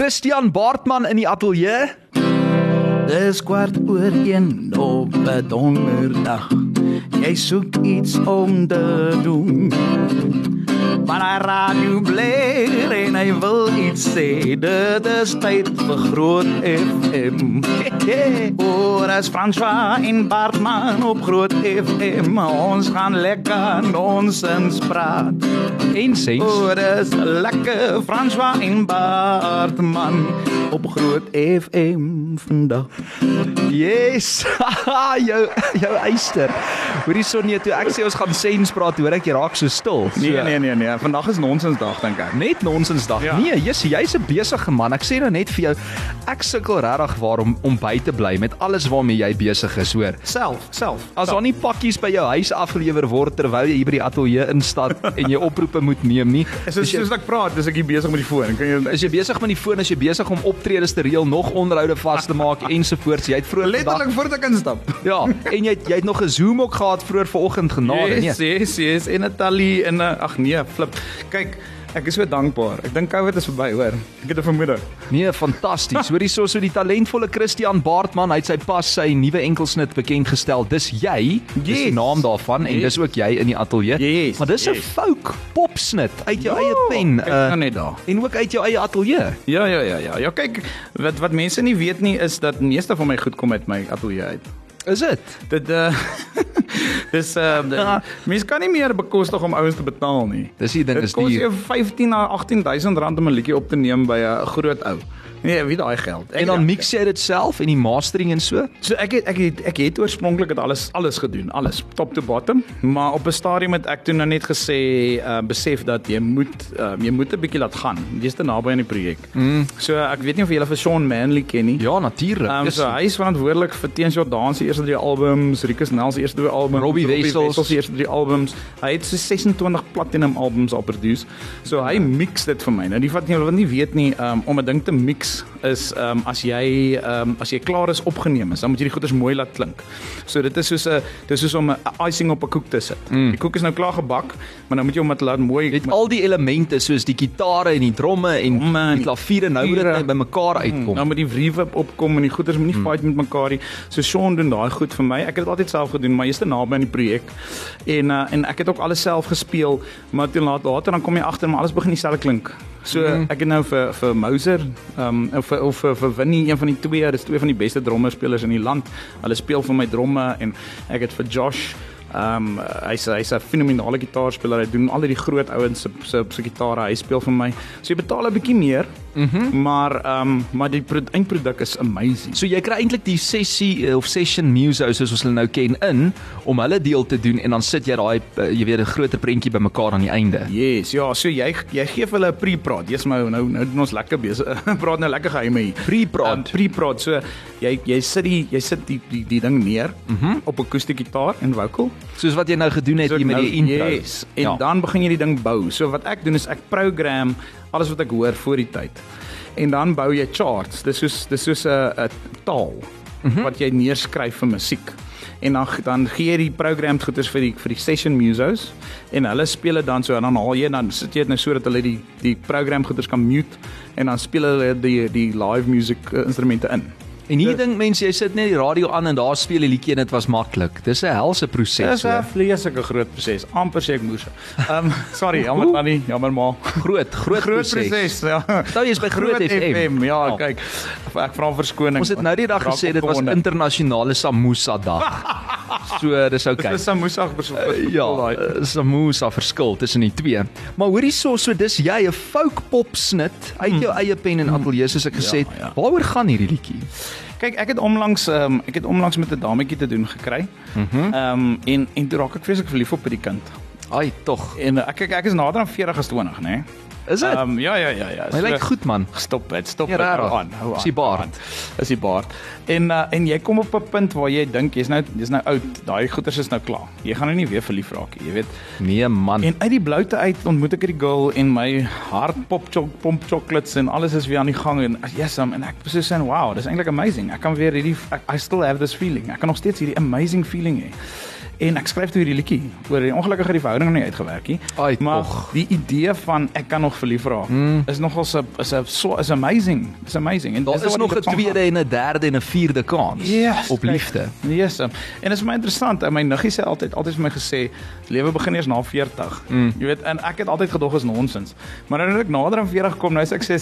Groot FM 90.5. Christian Baartman in die ateljee. Dis kwart oor 1 op 'n donderdag. Jy soek iets om te doen. Maar hy radio bly en hy wil iets sê. Dit is tyd vir Groot FM. Oor as François en Bartman op Groot FM. Ons gaan lekker nonsens praat. En sens. Oor is lekker François en Bartman op Groot FM vandag. Yes. jou jou eyster. Hoorie son nee toe ek sê ons gaan sens praat, hoor ek jy raak so stil. So, Nee nee nee nee, vandag is nonsensdag dink ek. Net nonsensdag. Ja. Nee, jy's jy's 'n besige man. Ek sê nou net vir jou, ek sukkel regtig waarom om by te bly met alles waarmee jy besig is, hoor. Self, self. As daar nie pakkies by jou huis afgelewer word terwyl jy hier by die ateljee instap en jy oproepe moet neem nie. is jy, soos ek praat, dis ek hier besig met die foon. Kan jy is jy besig met die foon, is jy besig om optredes te reël, nog onderhoude vas te maak ensovoorts. Jy het vroeër letterlik voordat ek instap. Ja, en jy het, jy het nog 'n Zoom ook gehad vroeër vanoggend genade, Yes, nee. yes, yes, en Natalie en uh, ag nee, flip. Kyk, ek is so dankbaar. Ek dink COVID is verby, hoor. Ek het 'n vermoede. Nee, fantasties. Hoorie so so die talentvolle Christian Baartman, hy het sy pas sy nuwe enkelsnit bekend gestel. Dis jy, dis die Yes. naam daarvan en Yes. dis ook jy in die ateljee. Yes, Maar dis 'n yes. folk popsnit uit jou eie pen. Kyk nou Uh, net daar. en ook uit jou eie ateljee. Ja, ja, ja, ja. Ja, kyk, wat wat mense nie weet nie is dat meeste van my goed kom uit my ateljee uit. Is dit? Dit uh dis uh mense kan nie meer bekostig om ouens te betaal nie. Dis die ding Dit is kos die jou 15 na 18000 rand om 'n liedjie op te neem by 'n groot ou. Nee, wie daai geld. Ek en dan het- mix jy dit self en die mastering en so. So ek het ek het ek het oorspronklik dit alles alles gedoen, alles top to bottom, maar op 'n stadium het ek toe nou net gesê, uh besef dat jy moet uh, jy moet 'n bietjie laat gaan. Jy's te naby aan die projek. Mm. So ek weet nie of jy hulle vir Sean Manley ken nie. Ja, natuurlik. Um, Dis so hy is verantwoordelik vir Teens Jordan se eerste drie albums, Rikus Nel se eerste twee albums, Robbie Wessels. se eerste drie albums. Hy het so 26 platinum albums al produce. So hy mix dit vir my. Nou die wat nie wat nie weet nie, um, om 'n ding te mix is um, as jy um, as jy klaar is opgeneem is, dan moet jy die goeders mooi laat klink. So dit is soos 'n dit is soos om 'n icing op 'n koek te sit. Mm. Die koek is nou klaar gebak, maar nou moet jy hom net laat mooi Dit al die elemente soos die gitare en die dromme en Dromme en die klaviere nou moet dit klaviere. net bymekaar uitkom. Nou met die reverb opkom en die goeders moet nie fight met mekaar nie. So Sean doen daai goed vir my. Ek het dit altyd self gedoen, maar jy's te naby aan die projek. En uh, en ek het ook alles self gespeel, maar toe laat later dan kom jy agter maar alles begin dieselfde klink. So mm. ek het nou vir vir Mouser, ehm um, of of vir, Winnie, een van die twee, dis twee van die beste drummerspelers in die land. Hulle speel vir my dromme en ek het vir Josh Ehm um, hy's hy's 'n fenominale gitaarspeler. Hy doen al die groot ouens se se gitare. Hy speel vir my. So jy betaal 'n bietjie meer. Mm maar ehm um, maar die pro- eindproduk is amazing. So jy kry eintlik die sessie eh, of session musos soos ons hulle nou ken in om hulle deel te doen en dan sit jy daai eh, jy weet 'n groter prentjie bymekaar aan die einde. Yes, ja, so jy jy gee vir hulle 'n pre-praat. Jy's nou nou nou doen ons lekker besig. praat nou lekker geheime hier. Pre-praat. Um, pre-praat. So jy jy sit die jy sit die die, die ding neer mm -hmm. op 'n akoestiese gitaar en vocal. Soos wat jy nou gedoen het So hier met nou- die intro. Yes. En ja. dan begin jy die ding bou. So wat ek doen is ek program alles wat ek hoor voor die tyd. En dan bou jy charts. Dis soos dis soos 'n 'n taal mm -hmm. wat jy neerskryf vir musiek. En dan dan gee jy die programmed goeders vir die vir die session musos en hulle speel dit dan so en dan haal jy dan sit jy dit nou sodat hulle die die program goeders kan mute en dan speel hulle die die live music uh, instrumente in. En hier ding mense, jy sit net die radio aan en daar speel 'n liedjie en dit was maklik. Dis 'n helse proses. Dis 'n vleeslike groot proses. Amper sê ek moes. Ehm um, sorry, jammer tannie, jammer ma. Groot, groot, Groot proses, ja. Nou jy's by Groot FM. Ja, Ja. kyk. Ek vra verskoning. Ons het nou die dag gesê dit was internasionale Samosa dag. So dis okay. Dis 'n moesag verskil. Ja, eh, Samosa verskil tussen die twee. Maar hoorie so, so dis jy 'n folk pop snit uit jou eie pen en ateljee soos ek gesê het. Hmm. Ja, ja. Waaroor gaan hierdie liedjie? Kyk, ek het onlangs ehm um, ek het onlangs met 'n dametjie te doen gekry. Mhm. Ehm um, en en toe raak ek vreeslik verlief op hierdie kind. Ai, tog. En ek ek ek is nader aan 40 as 20, né? Nee? Is dit? Um, ja ja ja ja. Hy lyk goed man. Stop dit, stop Ja, dit. Hou aan, hou aan. Is die baard. hou aan. Is die baard. En uh, en jy kom op 'n punt waar jy dink jy's nou jy's nou oud. Daai goeters is nou klaar. Jy gaan nou nie weer verlief raak nie, jy weet. Nee man. En uit die bloute uit ontmoet ek hierdie girl en my hart pop chok pomp chocolates en alles is weer aan die gang en yes, um, en ek so sê wow, dis eintlik amazing. Ek kan weer hierdie ek, I still have this feeling. Ek kan nog steeds hierdie amazing feeling hê. En ek skryf toe hierdie liedjie oor die ongelukkige die verhouding nog nie uitgewerk nie. Ai, maar tog. die idee van ek kan nog verlief raak mm. is nogal so is 'n so is amazing. Is amazing. En Daar is wat nog 'n tweede en 'n derde en 'n vierde kans Yes, op liefde. Yes. um, En dit is my interessant. En My niggie sê altyd altyd vir my gesê, lewe begin eers na 40. Mm. Jy weet, en ek het altyd gedog is nonsens. Maar nou dat ek nader aan 40 kom, nou sê ek sê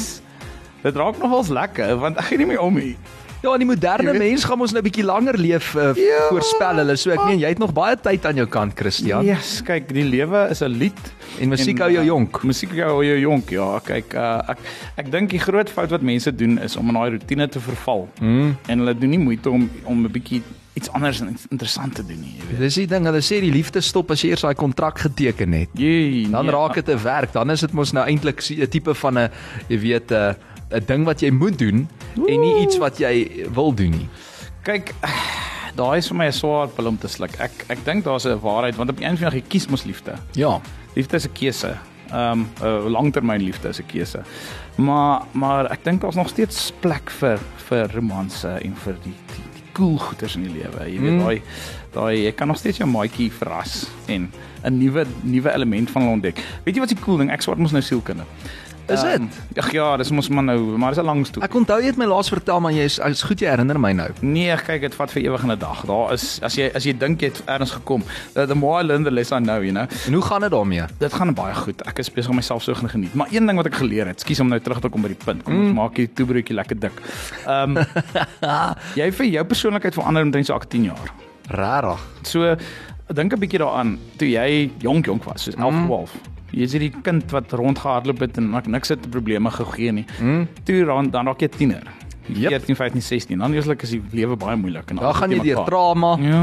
dit raak nogals lekker want ek gee nie meer om nie. Ja, die moderne weet- mens gaan ons nou 'n bietjie langer leef uh, Ja. voorspel hulle. So ek meen jy het nog baie tyd aan jou kant, Christian. Yes, kyk, die lewe is 'n lied En musiek hou jou uh, jonk. Musiek hou jou jonk. Ja, kyk, uh, ek ek dink die groot fout wat mense doen is om in daai rotine te verval. Mm. En hulle doen nie moeite om om 'n bietjie iets anders en iets interessant te doen nie, jy weet. Dis die ding, hulle sê die liefde stop as jy eers daai kontrak geteken het. Jee, Dan nee, raak dit 'n werk, dan is dit mos nou eintlik 'n tipe van 'n jy weet 'n 'n ding wat jy moet doen en nie iets wat jy wil doen nie. Kyk, daai is vir my 'n swaar pil om te sluk. Ek ek dink daar's 'n waarheid want op die einde van die dag jy kies mos liefde. Ja. Liefde is 'n keuse. Ehm um, 'n langtermyn liefde is 'n keuse. Maar maar ek dink daar's nog steeds plek vir vir romanse en vir die die, die cool goeders in die lewe. Jy weet Mm. daai daai jy kan nog steeds jou maatjie verras en 'n nuwe nuwe element van hulle ontdek. Weet jy wat die cool ding? Ek swat mos nou sielkunde. Is dit? Ehm, Ag ja, dis mos maar nou, maar dis 'n lang storie. Ek onthou jy het my laas vertel maar jy is is goed jy herinner my nou. Nee, kyk, dit vat vir ewig en 'n dag. Daar is as jy as jy dink jy het ergens gekom, the, more I learn the less I know, you know. En hoe gaan dit daarmee? Dit gaan baie goed. Ek is besig om myself so gaan geniet. Maar een ding wat ek geleer het, skus om nou terug te kom by die punt. Kom ons maak hierdie toebroodjie lekker dik. Ehm um, jy vir jou persoonlikheid verander omtrent so 10 jaar. Rarig. So dink 'n bietjie daaraan toe jy jonk jonk was, soos 11, 12. Jy is hierdie kind wat rondgehardloop het en niks het probleme gegee nie. Mm. Toe dan dan raak jy tiener. Yep. 14, 15, 16. Dan eerslik is die lewe baie moeilik en Daar gaan jy deur trauma. Ja.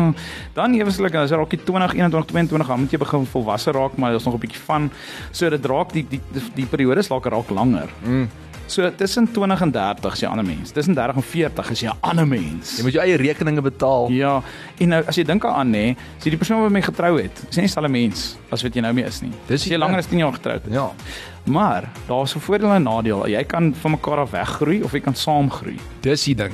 Dan eweslik as jy raak jy 20, 21, 22, dan moet jy begin volwasse raak, maar daar's nog 'n bietjie van so dit raak die die die, die periodes raak raak langer. Mm. So tussen 20 en 30 is jy 'n ander mens. Tussen 30 en 40 is jy 'n ander mens. Jy moet jou eie rekeninge betaal. Ja, en nou as jy dink daaraan nê, as jy die persoon wat met my getrou het, is nie dieselfde mens as wat jy nou mee is nie. Dis jy langer as 10 jaar getroud is. Ja. Maar daar's 'n voordeel en 'n nadeel. Jy kan van mekaar af weggroei of jy kan saam groei. Dis die ding.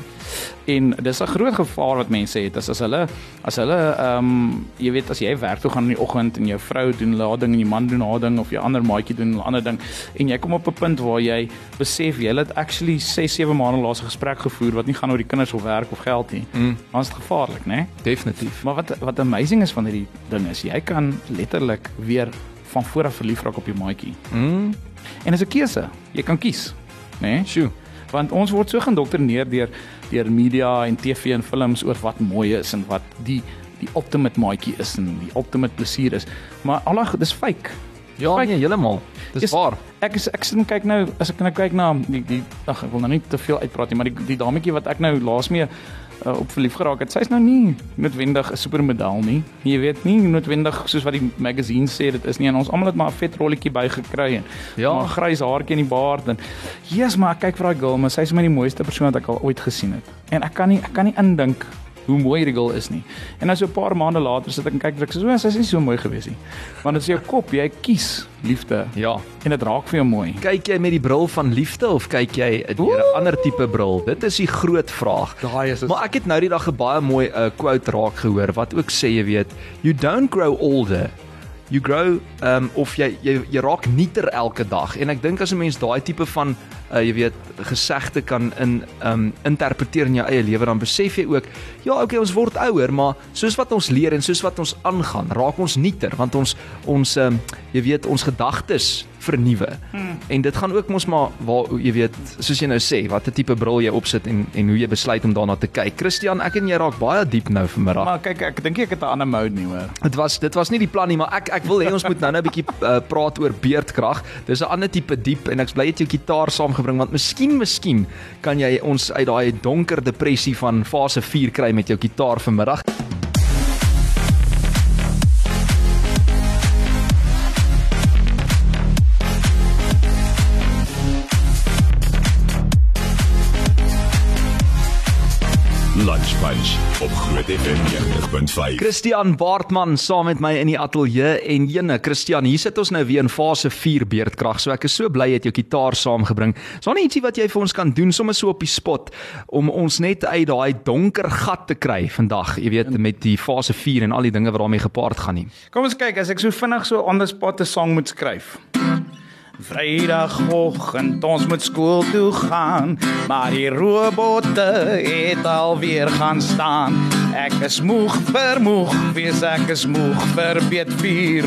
En dis 'n groot gevaar wat mense het as as hulle as hulle ehm um, jy weet as jy werk toe gaan in die oggend en jou vrou doen haar ding en die man doen haar ding of jou ander maatjie doen 'n ander ding en jy kom op 'n punt waar jy besef jy het actually 6 7 maande laas 'n gesprek gevoer wat nie gaan oor die kinders of werk of geld nie. Mm. Dan is dit gevaarlik, né? Definitief. Maar wat wat amazing is van hierdie ding is jy kan letterlik weer van voor af verlief raak op jou maatjie. Mm. En dis 'n keuse. Jy kan kies, né? Sjoe. want ons word so geïndoktrineer deur deur media en TV en films oor wat mooi is en wat die die ultimate maatjie is en die ultimate plesier is. Maar al daai goed is fake. Ja, Kyk. nee, heeltemal. Dis Is- waar. Ek is ek sit en kyk nou as ek nou kyk na die die ag ek wil nou nie te veel uitpraat nie, maar die die dametjie wat ek nou laas mee uh, op verlief geraak het, sy's nou nie noodwendig 'n supermodel nie. Jy weet nie noodwendig soos wat die magazine sê dit is nie en ons almal het maar 'n vet rolletjie bygekry en Ja. maar grys haartjie in die baard en Jesus, maar ek kyk vir daai girl, maar sy is my die mooiste persoon wat ek al ooit gesien het. En ek kan nie ek kan nie indink hoe mooi hierdie girl is nie. En nou so 'n paar maande later sit ek en kyk en ek sê, "O, sy is nie so mooi gewees nie." Want dit is jou kop, jy kies liefde Ja. en dit raak vir jou mooi. Kyk jy met die bril van liefde of kyk jy deur 'n ander tipe bril? Dit is die groot vraag. Daai is Maar ek het nou die dag 'n baie mooi uh, quote raak gehoor wat ook sê jy weet, you don't grow older. You grow um of jy jy jy raak nieter elke dag. En ek dink as 'n mens daai tipe van uh, jy weet gesegde kan in um interpreteer in jou eie lewe dan besef jy ook ja okay ons word ouer maar soos wat ons leer en soos wat ons aangaan raak ons nieter want ons ons um jy weet ons gedagtes vernuwe. Hmm. En dit gaan ook mos maar waar jy weet soos jy nou sê watter tipe bril jy opsit en en hoe jy besluit om daarna te kyk. Christian, ek en jy raak baie diep nou vanmiddag. Maar kyk, ek dink ek het 'n ander mode nie hoor. Dit was dit was nie die plan nie, maar ek ek wil hê ons moet nou nou 'n bietjie uh, praat oor beerdkrag. Dis 'n ander tipe diep en ek's bly jy het jou gitaar saamgebring want miskien miskien kan jy ons uit daai donker depressie van fase 4 kry met jou gitaar vanmiddag. Lunch op Groot FM 90.5. Christian Baartman saam met my in die ateljee en jene Christian, hier sit ons nou weer in fase 4 beerdkrag. So ek is so bly jy het jou gitaar saamgebring. Is daar nie ietsie wat jy vir ons kan doen sommer so op die spot om ons net uit daai donker gat te kry vandag, jy weet met die fase 4 en al die dinge wat daarmee gepaard gaan nie. Kom ons kyk as ek so vinnig so on the spot 'n song moet skryf. Vrydagoggend ons moet skool toe gaan, maar die robotte het alweer gaan staan. Ek is moeg vir moeg, wees ek is moeg vir beet vier.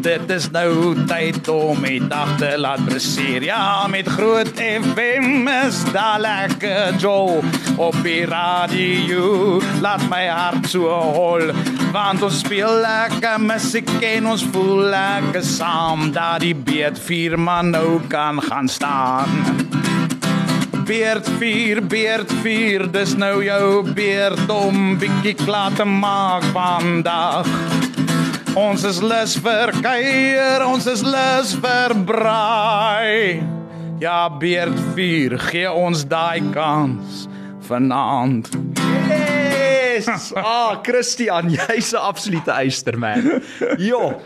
Dit is nou tyd om die dag te laat breseer. Ja, met groot FM is daar lekker jol op die radio. Laat my hart so hol, want ons speel lekker musiek en ons voel lekker saam dat die beet man nou kan gaan staan. Beerd vier, beerd vier, dis nou jou beerd om bietjie klaar te maak vandag. Ons is lus vir kuier, ons is lus vir braai. Ja, beerd vier, gee ons daai kans vanaand. Yes! Ah, Christian, jy's 'n absolute eyster man. Jo.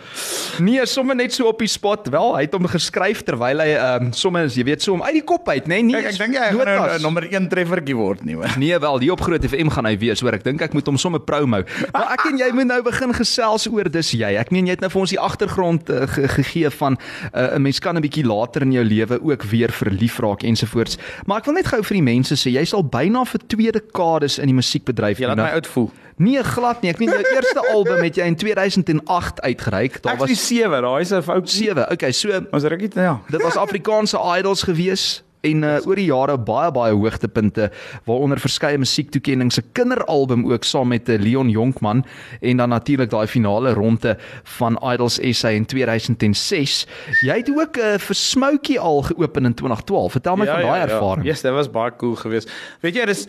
Nee, sommer net so op die spot. Wel, hy het hom geskryf terwyl hy ehm um, sommer jy weet so om uit die kop uit, nê? Nee, nie. Kyk, ek dink hy gaan nou 'n nommer 1 treffertjie word nie, hoor. Nee, wel, hier op Groot FM gaan hy wees, hoor. Ek dink ek moet hom sommer promo. Maar ek en jy moet nou begin gesels oor dis jy. Ek meen jy het nou vir ons die agtergrond uh, ge gegee van eh, 'n uh, mens kan 'n bietjie later in jou lewe ook weer verlief raak ensovoorts. Maar ek wil net gou vir die mense sê, jy's al byna vir twee dekades in die musiekbedryf. Jy laat my oud voel. Nee, glad nie. Ek meen jou eerste album het jy in 2008 uitgereik. Daar was 7, daai is 'n fout 7. Okay, so ons rukkie ja. Dit was Afrikaanse idols gewees en uh, oor die jare baie baie hoogtepunte waaronder verskeie musiektoekennings, 'n kinderalbum ook saam met uh, Leon Jonkman en dan natuurlik daai finale ronde van Idols SA in 2006. Jy het ook 'n uh, vir Smokey al geopen in 2012. Vertel my ja, van daai ja, ervaring. Ja, yes, dit was baie cool geweest. Weet jy, dis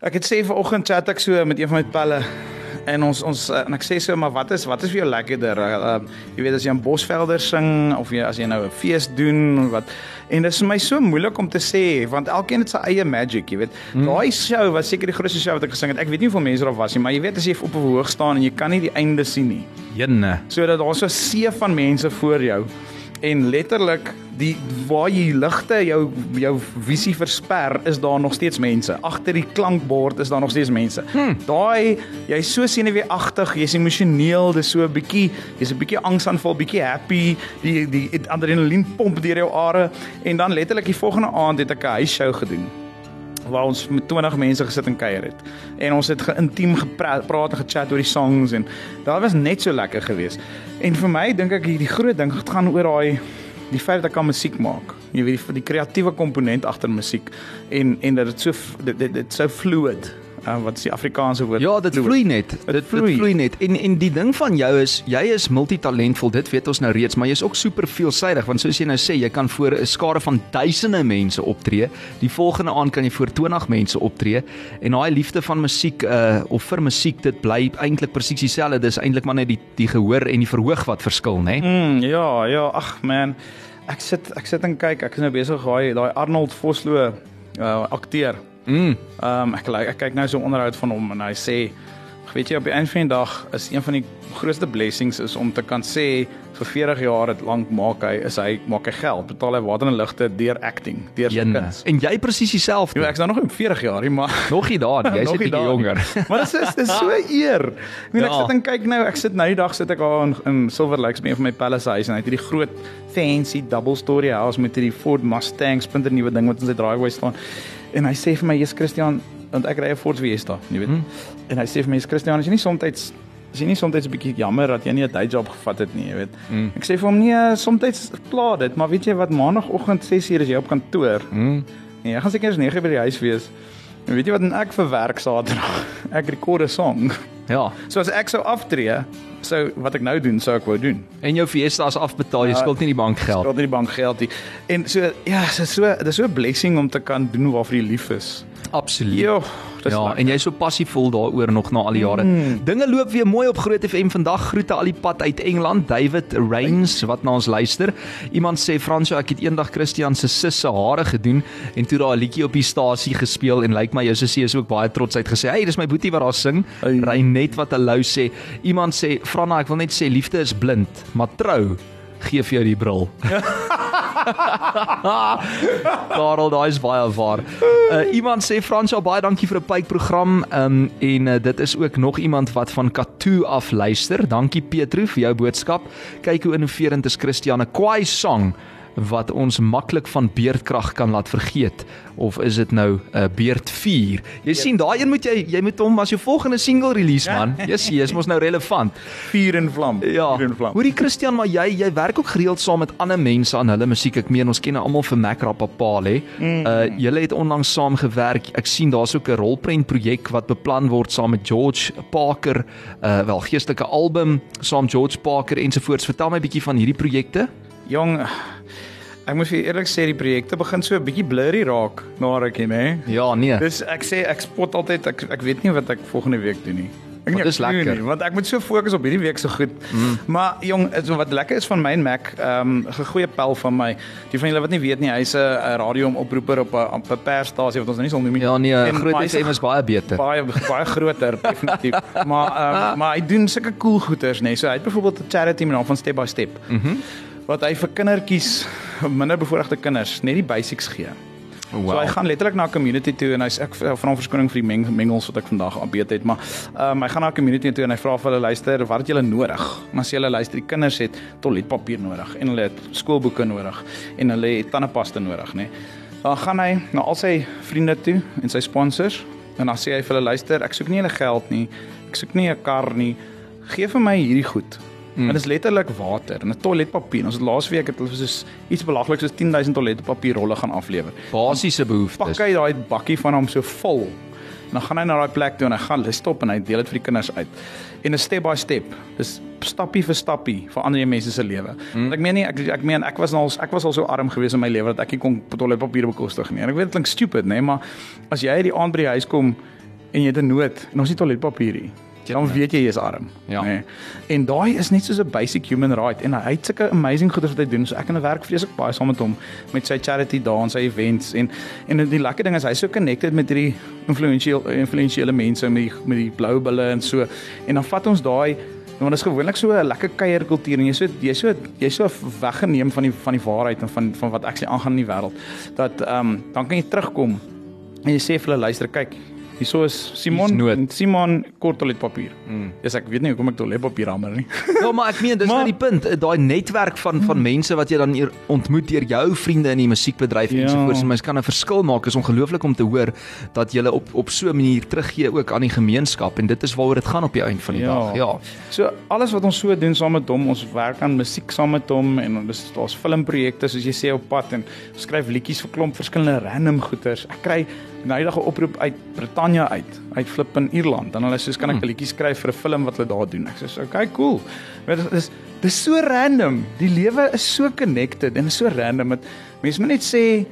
ek het sê vanoggend chat ek so met een van my pelle en ons ons en ek sê so maar wat is wat is vir jou lekkerder? Uh, jy weet as jy 'n Bosvelder sing of jy as jy nou 'n fees doen wat en dit is vir my so moeilik om te sê want elkeen het sy eie magic, jy weet. Hmm. Daai show was seker die grootste show wat ek gesing het. Ek weet nie hoeveel mense daar was nie, maar jy weet as jy op 'n hoog staan en jy kan nie die einde sien nie. Jenne. So dat daar so 'n see van mense voor jou en letterlik die waar jy ligte jou jou visie versper is daar nog steeds mense. Agter die klankbord is daar nog steeds mense. Hmm. Daai jy's so senuweeagtig, jy's emosioneel, dis so 'n bietjie, jy's 'n bietjie angsaanval, bietjie happy, die die adrenalien pomp deur jou are en dan letterlik die volgende aand het ek 'n huisshow gedoen waar ons met 20 mense gesit en kuier het. En ons het geïntiem gepraat en gechat oor die songs en daar was net so lekker geweest. En vir my dink ek hierdie groot ding gaan oor daai die feit dat ek kan musiek maak. Jy weet die, die kreatiewe komponent agter musiek en en dat dit so dit dit, dit so fluid uh, wat is die Afrikaanse woord? Ja, dit vloei net. Dit vloei. dit vloei net. En en die ding van jou is jy is multitalentvol. Dit weet ons nou reeds, maar jy's ook super veelsidig want soos jy nou sê, jy kan voor 'n skare van duisende mense optree. Die volgende aand kan jy voor 20 mense optree en daai liefde van musiek uh of vir musiek dit bly eintlik presies dieselfde. Dis eintlik maar net die die gehoor en die verhoog wat verskil, né? Mm, ja, ja, ag man. Ek sit ek sit en kyk. Ek is nou besig daai daai Arnold Vosloo uh akteur Mm. Ehm um, ek ek kyk nou so 'n onderhoud van hom en hy sê weet jy op die einde van die dag is een van die grootste blessings is om te kan sê vir 40 jaar het lank maak hy is hy maak hy geld. Betaal hy water en ligte deur acting deur kuns. En jy presies dieselfde. Ja, ek is nou nog in 40 jaar maar nog nie daar jy's 'n bietjie jonger. Maar dit is dit is so eer. Ek meen ja. ek sit en kyk nou ek sit nou die dag sit ek al in, in Silver Lakes met een van my palace huis en hy het hierdie groot fancy double story house met hierdie Ford Mustang splinter nuwe ding wat in sy driveway staan. En hy sê vir my, "Jesus Christian, want ek ry 'n Ford Fiesta, jy weet." Hmm. En hy sê vir my, "Jesus Christian, as jy nie soms is jy nie soms 'n bietjie jammer dat jy nie 'n day job gevat het nie, jy weet." Hmm. Ek sê vir hom, "Nee, soms pla dit, maar weet jy wat, maandagooggend 6:00 is jy op kantoor." Hmm. En jy gaan seker eers 9:00 by die huis wees. En weet jy wat ek vir werk Saterdag? Ek rekord 'n song. Ja. So as ek sou aftree, sou wat ek nou doen, sou ek wou doen. En jou fiesta is afbetaal, jy ja, skuld nie die bank geld. Skuld nie die bank geld nie. En so ja, so so dis so 'n blessing om te kan doen waarvoor jy lief is. Absoluut. Jo, Ja, lekker. en jy's so passievol daaroor nog na al die jare. Mm. Dinge loop weer mooi op Groot FM vandag. Groete al die pad uit Engeland, David Reigns wat na ons luister. Iemand sê Fransjo, ek het eendag Christian se sis se hare gedoen en toe daar 'n liedjie op die stasie gespeel en lyk like my jou sussie is ook baie trots uit gesê, "Hey, dis my boetie wat daar sing." Ai. Reinet wat hallo sê. Iemand sê, "Franna, ek wil net sê liefde is blind, maar trou gee vir jou die bril." Karel, daai is baie waar. Uh, iemand sê Fransja baie dankie vir 'n pyp program um, en uh, dit is ook nog iemand wat van Katoo af luister. Dankie Petro vir jou boodskap. Kyk hoe innoverend is Christiane Kwai song wat ons maklik van beerdkrag kan laat vergeet of is dit nou 'n uh, beerd 4? Jy sien daai een moet jy jy moet hom as jou volgende single release man. Yes, jy is mos nou relevant. vuur en vlam. Ja. Vuur en vlam. Hoorie Christian, maar jy jy werk ook gereeld saam met ander mense aan hulle musiek. Ek meen ons ken almal vir Mac Rapapal hè. Mm. Uh julle het onlangs saam gewerk. Ek sien daar's ook 'n rolprent projek wat beplan word saam met George Parker, uh wel geestelike album saam George Parker ensovoorts. Vertel my 'n bietjie van hierdie projekte. Jong, ek moet vir eerlik sê die projekte begin so 'n bietjie blurry raak na rukkie, nê? Ja, nee. Dis ek sê ek spot altyd ek ek weet nie wat ek volgende week doen nie. Ek nie, dis lekker. Nie, want ek moet so fokus op hierdie week so goed. Mm. Maar jong, so wat lekker is van my en Mac, ehm um, 'n goeie pel van my. Die van julle wat nie weet nie, hy's 'n radio-oproeper op 'n op 'n persstasie wat ons nou nie sal noem nie. Ja, nee, Groot FM is baie beter. baie baie groter definitief. maar um, maar hy doen sulke cool goeters nê. Nee. So hy het byvoorbeeld 'n charity met naam van Step by Step. Mhm. Mm wat hy vir kindertjies, minder bevoorregte kinders, net die basics gee. Wow. So hy gaan letterlik na 'n community toe en hy's ek vra hom verskoning vir die meng, mengels wat ek vandag aanbeet het, maar ehm um, hy gaan na 'n community toe en hy vra vir hulle luister, wat het julle nodig? En as jy hulle luister, die kinders het toiletpapier nodig en hulle het skoolboeke nodig en hulle het tandepasta nodig, nê. Dan gaan hy na al sy vriende toe en sy sponsors en dan sê hy vir hulle luister, ek soek nie julle geld nie. Ek soek nie 'n kar nie. Gee vir my hierdie goed. Mm. Dit is letterlik water en 'n toiletpapier. Ons het laasweek het hulle soos iets belaglik soos 10000 toiletpapierrolle gaan aflewer Basiese pak behoeftes. hy daai bakkie van hom so vol. En dan gaan hy na daai plek toe en hy gaan hy stop en hy deel dit vir die kinders uit. En 'n step by step. Dis stappie vir stappie verander jy mense se lewe. Mm. Ek meen nie ek ek meen ek was al ek was al so arm gewees in my lewe dat ek nie kon toiletpapier bekostig nie. En ek weet dit klink stupid, nê, maar as jy uit die aand by die huis kom en jy het 'n nood en ons het toiletpapier nie. Dan weet jy jy is arm, Ja. nê. En daai is net soos 'n basic human right en hy het sulke amazing goeders wat hy doen. So ek en 'n werk vreeslik baie saam met hom met sy charity daar en sy events en en die lekker ding is hy's so connected met hierdie influential influentiële mense met die met die blou bulle en so. En dan vat ons daai want dit is gewoonlik so 'n lekker kuierkultuur en jy so jy so jy so weggeneem van die van die waarheid en van van wat actually aangaan in die wêreld dat ehm um, dan kan jy terugkom en jy sê vir hulle luister kyk Hierso is Simon en Simon kort toiletpapier. Mm. Yes, ek weet nie hoekom ek toiletpapier hamer nie. Ja, maar ek meen dis Maar- nou die punt, eh, daai netwerk van van mense wat jy dan hier ontmoet deur jou vriende in die musiekbedryf Ja. ensovoorts. En mens kan 'n verskil maak. Is ongelooflik om te hoor dat jy op op so 'n manier teruggee ook aan die gemeenskap en dit is waaroor dit gaan op die einde van die Ja. dag. Ja. So alles wat ons so doen saam met hom, ons werk aan musiek saam met hom en dis daar's filmprojekte soos jy sê op pad en ons skryf liedjies vir klomp verskillende random goeters. Ek kry 'n huidige oproep uit Brittanje uit, uit Flip in Ierland. Dan hulle soos kan ek 'n liedjie skryf vir 'n film wat hulle daar doen. Ek sê, "Okay, cool." Maar dit is dis so random. Die lewe is so connected en so random dat mense moet net sê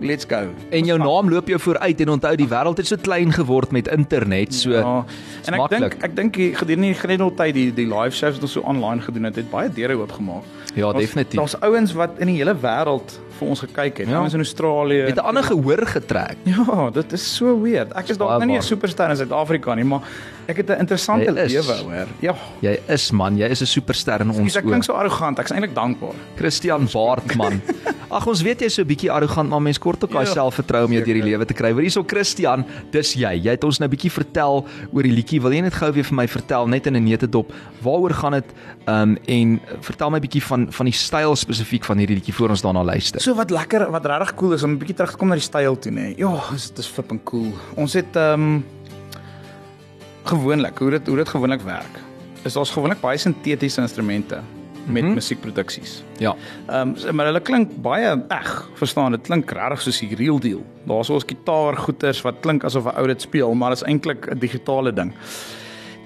let's go. En jou naam loop jou vooruit en onthou die wêreld het so klein geword met internet. So Ja. En ek dink ek dink die- gedurende die grendeltyd die die live shows wat ons so online gedoen het, het baie deure oopgemaak. Ja, definitief. Daar's ouens wat in die hele wêreld vir ons gekyk het. Ja. Ouens in Australië. het 'n ander gehoor getrek. Ja, dit is so weird. Ek is dalk nou nie 'n superster in Suid-Afrika nie, maar ek het 'n interessante lewe, hoor. Ja. Jy is man, jy is 'n superster in ons Ek klink oë. so arrogant. Ek is eintlik dankbaar. Christian Baartman. Ag ons weet jy's so 'n bietjie arrogant, maar mens kort ook daai Ja. selfvertroue om jou deur die lewe te kry. Hoor hierso Christian, dis jy. Jy het ons nou 'n bietjie vertel oor die liedjie. Wil jy net gou weer vir my vertel net in 'n neutedop waaroor gaan dit? Ehm um, en vertel my 'n bietjie van van die styl spesifiek van hierdie liedjie voor ons daarna luister. So wat lekker, wat regtig cool is om 'n bietjie terug te kom na die styl toe, nê. Ja, dis dis flipping cool. Ons het ehm um, gewoonlik hoe dit hoe dit gewoonlik werk. Is ons gewoonlik baie sintetiese instrumente met mm -hmm. musiekproduksies. Ja. Ehm um, maar hulle klink baie eg, verstaan? Dit klink regtig soos die real deal. Daar's ons gitaar goeters wat klink asof 'n ou dit speel, maar dit is eintlik 'n digitale ding.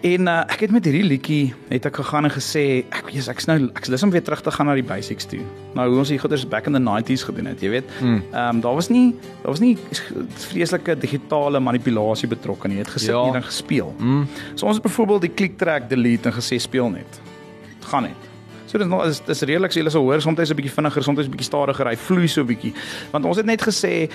En uh, ek het met hierdie liedjie het ek gegaan en gesê ek weet ek's nou ek's lus om weer terug te gaan na die basics toe. Nou hoe ons die goeders back in the 90s gedoen het, jy weet. Ehm um, daar was nie daar was nie vreeslike digitale manipulasie betrokke nie. Jy het gesit Ja. en gespeel. Mm. So ons het byvoorbeeld die click track delete en gesê speel net. Dit gaan net. So dit is nog is dis redelik so jy sal hoor soms 'n bietjie vinniger, soms 'n bietjie stadiger, hy vloei so 'n bietjie. Want ons het net gesê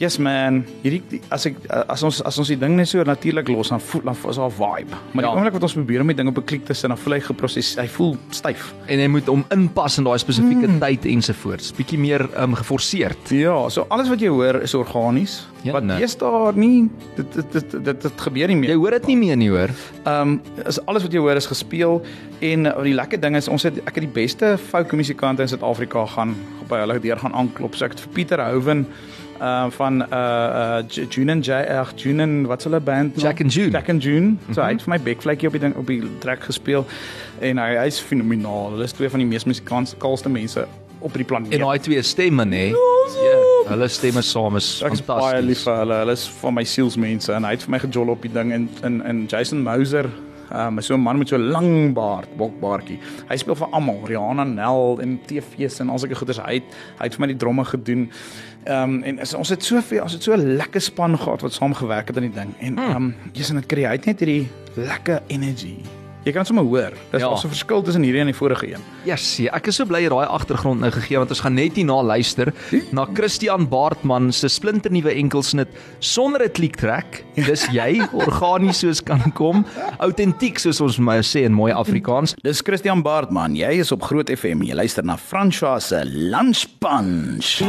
Yes man, hierdie die- as ek as ons as ons die ding net so natuurlik los dan voel dan is daar 'n vibe. Maar die Ja. oomblik wat ons probeer om die ding op 'n klik te sit, dan voel hy geproses, hy voel styf. En jy moet hom inpas in daai spesifieke mm. tyd ensovoorts. Bietjie meer um, geforseerd. Ja, so alles wat jy hoor is organies. Ja, wat nee. eers daar nie dit dit dit dit, dit gebeur nie Jy meer. hoor dit nie meer nie, hoor. Ehm um, is alles wat jy hoor is gespeel en uh, die lekker ding is ons het ek het die beste folk musikante in Suid-Afrika gaan by hulle deur gaan aanklop. So ek het vir Pieter Houwen uh van uh uh June and J ag June and wat's hulle band nou? Jack and June. Jack and June. So hy het vir my backflakkie op die ding op die track gespeel en hy hy's fenomenaal. Hulle is twee van die mees musikalste mense op die planeet. En daai twee stemme, nê? Ja, hulle stemme saam is Ek is baie lief fantasties. vir hulle. Hulle is van my sielsmense en hy het vir my gejol op die ding en en en Jason Mouser Um, so 'n man met so 'n lang baard, bokbaardjie. Hy speel vir almal, Rihanna Nel en TV's en al sulke goeders. Hy het hy het vir my die dromme gedoen. Ehm um, en is, ons het soveel, ons het so 'n lekker span gehad wat saam gewerk het aan die ding. En ehm um, jy's in dit kry hy het net hierdie lekker energy. Jy kan sommer hoor. Dis Ja. 'n verskil tussen hierdie en die vorige een. Ja, sien, ek is so bly jy daai agtergrond nou gegee want ons gaan net hierna luister na Christian Baartman se splinternuwe enkelsnit sonder 'n kliktrek. Dis jy organies soos kan kom, autentiek soos ons maar sê in mooi Afrikaans. Dis Christian Baartman. Jy is op Groot FM. Jy luister na François se Lunch Punch.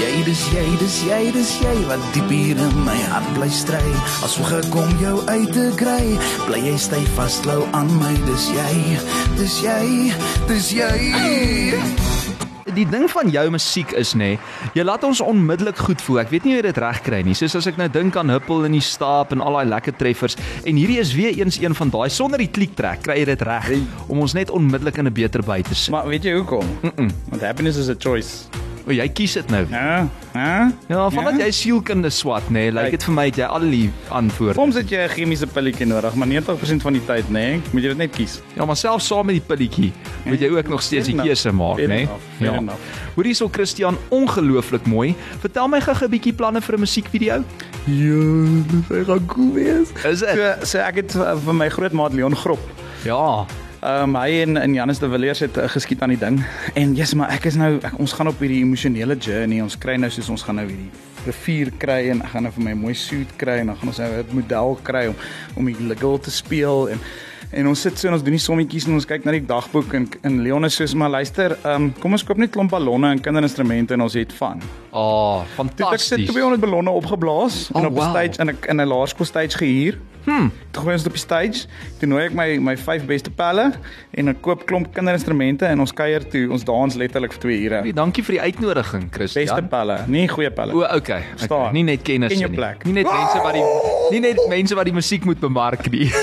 Jy, dis jy, dis jy, dis jy wat diep hier in my hart bly stry. As hoe gekom jou uit te kry, bly jy styf vasklou aan my. Dis jy, dis jy, dis jy. Die ding van jou musiek is nê, jy laat ons onmiddellik goed voel. Ek weet nie hoe jy dit reg kry nie. Soos as ek nou dink aan Huppel in die Staap en al daai lekker treffers en hierdie is weer eens een van daai sonder die kliktrek kry jy dit reg om ons net onmiddellik in 'n beter by te sit. Maar weet jy hoekom? Mm -mm. Want happiness is a choice. O, jy kies dit nou. Ja, ja. Ja, vandat jy sielkunde swat nê, lyk Kyk. dit vir my jy al die antwoorde. Soms het jy 'n chemiese pilletjie nodig, maar 90% van die tyd, nê, nee, moet jy dit net kies. Ja, maar selfs saam met die pilletjie moet jy ook nog steeds die keuse maak, nê? fair Ja. Hoor hierso Christian, ongelooflik mooi. Vertel my gou 'n bietjie planne vir 'n musiekvideo. Ja, dit gaan cool wees. Is dit? So, so ek het uh, vir my grootmaat Leon Grop. Ja. Ehm um, hy en in Janus de Villiers het uh, geskiet aan die ding. En yes, maar ek is nou ek, ons gaan op hierdie emosionele journey. Ons kry nou soos ons gaan nou hierdie rivier kry en ek gaan nou vir my mooi suit kry en dan gaan ons nou 'n model kry om om die girl te speel en en ons sit so en ons doen die sommetjies en ons kyk na die dagboek en en Leon is soos maar luister, ehm um, kom ons koop net klomp ballonne en kinderinstrumente en ons het van. Ah, oh, het ek fantasties. sit 200 ballonne opgeblaas Oh, en op wow. stage in 'n in 'n laerskool stage gehuur. Hm. Toe gooi ons op die stage. Toe nooi ek my my vyf beste pelle en ek koop klomp kinderinstrumente en ons kuier toe. Ons dans letterlik vir 2 ure. Nee, dankie vir die uitnodiging, Christian. Beste pelle, nie goeie pelle. O, okay. okay. Staan. Nie net kennis Ken jou nie. plek. Nie net mense wat die nie net mense wat die musiek moet bemark nie.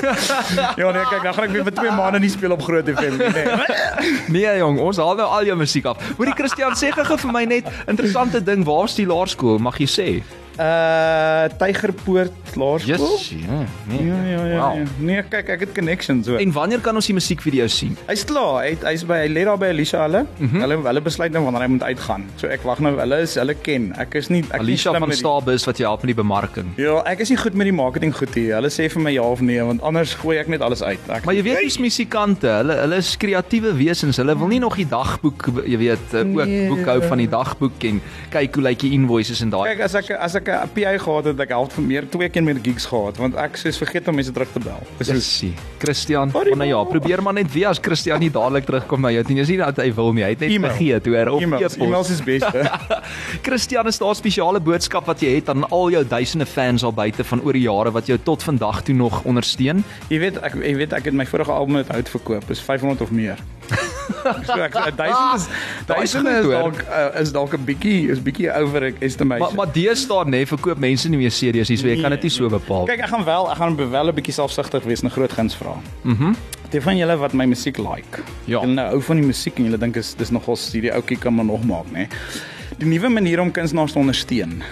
Ja nee, kyk, dan gaan ek weer vir 2 maande nie speel op Groot FM nie. Nee. nee jong, ons haal nou al jou musiek af. Hoorie Christian, sê gou vir my net interessante ding, waar's die laerskool, mag jy sê? Uh Tygerpoort Laerskool. Yes, ja. Nee. Ja ja ja. Wow. ja. Nee, kyk, ek het connections so. En wanneer kan ons die musiekvideo sien? Hy's klaar. Hy hy's by hy lê daar by Alicia hulle. Mm. -hmm. Hulle hulle besluit nou wanneer hy moet uitgaan. So ek wag nou. Hulle is hulle ken. Ek is nie ek nie Alicia van Staabus wat jou help met die bemarking. Ja, ek is nie goed met die marketing goed hier. Hulle sê vir my ja of nee, want anders gooi ek net alles uit. Ek, Maar jy weet dis musikante, hulle hulle is kreatiewe wesens. Hulle wil nie nog die dagboek, jy weet, eh, ook Nee. boekhou van die dagboek en kyk hoe lyk die invoices en daai. kyk as ek as ek 'n PA gehad het, ek help van meer twee keer meer gigs gehad, want ek soos vergeet om mense terug te bel. Dis yes. Jessie, Christian, oh, nou ja, probeer maar net weer as Christian nie dadelik terugkom na jou nie. Dis nie dat hy wil nie, hy het net E-mail. vergeet hoor op e-mails, e-pos. e-mails is beste. Christian, is daar 'n spesiale boodskap wat jy het aan al jou duisende fans al buite van oor die jare wat jou tot vandag toe nog ondersteun? jy weet ek jy weet ek het my vorige album met hout verkoop, is 500 of meer. So ek 1000 is Daai is 1000 goed, is dalk uh, is dalk 'n bietjie is bietjie over estimation. Maar maar deesdae nê, verkoop mense nie meer CD's nie, so jy kan dit nie so bepaal. Kyk, ek gaan wel, ek gaan wel 'n bietjie selfsugtig wees en 'n groot guns vra. Mhm. Mm Die van julle wat my musiek like. Ja. Julle nou hou van die musiek en julle dink is dis nogal hierdie ouetjie kan maar nog maak, nê. Die nuwe manier om kunstenaars te ondersteun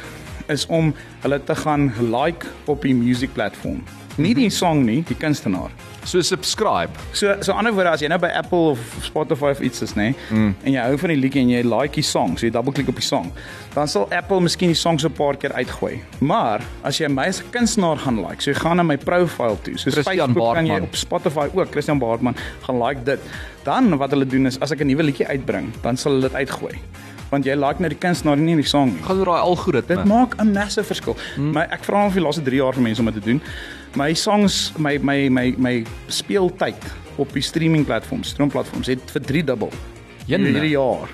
is om hulle te gaan like op die music platform. Nie die song nie, die kunstenaar. So subscribe. So so ander woorde as jy nou by Apple of Spotify of iets is nê mm. en jy hou van die liedjie en jy like die song, so jy double klik op die song, dan sal Apple miskien die song so 'n paar keer uitgooi. Maar as jy my as 'n kunstenaar gaan like, so jy gaan na my profile toe, so Christian Facebook kan jy Baartman. op Spotify ook Christian Baartman gaan like dit. Dan wat hulle doen is as ek 'n nuwe liedjie uitbring, dan sal hulle dit uitgooi. Want jy like nou die kunstenaar nie die song nie. Gaan oor daai algoritme. Dit maak 'n massive verskil. Hmm. My ek vra al vir die laaste 3 jaar vir mense om dit te doen. My songs, my my my my speeltyd op die streaming platforms, stroomplatforms het vir 3 dubbel Jenne. hierdie jaar.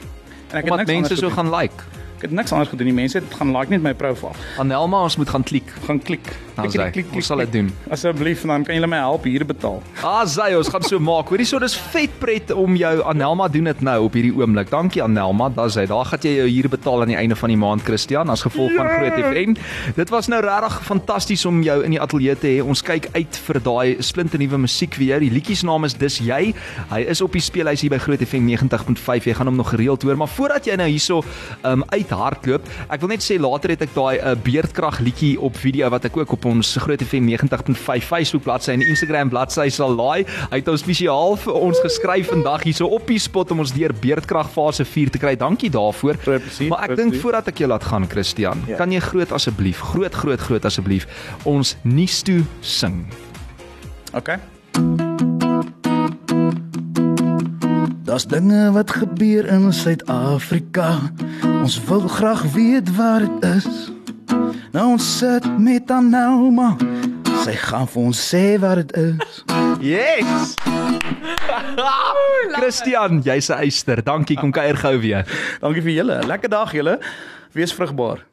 En ek het Omdat niks mense so gaan like. Ek het niks anders gedoen nie. Mense het gaan like net my profiel. Anelma, ons moet gaan klik. Gaan klik. Nou, sy, ons sal dit doen. Asseblief, dan kan julle my help hier betaal. Ah, sy, ons gaan so maak. Hoorie so, dis vet pret om jou Anelma doen dit nou op hierdie oomblik. Dankie Anelma, daar's hy. Daar gaan jy jou huur betaal aan die einde van die maand, Christian, as gevolg van Groot FM. Dit was nou regtig fantasties om jou in die ateljee te hê. Ons kyk uit vir daai splinte nuwe musiek weer. Die liedjie se naam is Dis jy. Hy is op die speelhuis hier by Groot FM 90.5. Jy gaan hom nog gereeld hoor, maar voordat jy nou hierso um uithardloop, ek wil net sê later het ek daai uh, beerdkrag liedjie op video wat ek ook op ons Groot FM 90.5 Facebook bladsy en Instagram bladsy sal laai. Hy het ons spesiaal vir ons geskryf vandag hierso op die spot om ons deur beerdkrag fase 4 te kry. Dankie daarvoor. Plesier, Maar ek dink voordat ek jou laat gaan Christian, Ja. kan jy groot asseblief, groot groot groot asseblief ons nuus toe sing. Okay. Daar's dinge wat gebeur in Suid-Afrika. Ons wil graag weet wat dit is. Nou ons sit met Anelma. Sy gaan vir ons sê wat dit is. Yes! Christian, jy's 'n eyster. Dankie, kom kuier gou weer. Dankie vir julle. Lekker dag julle. Wees vrugbaar.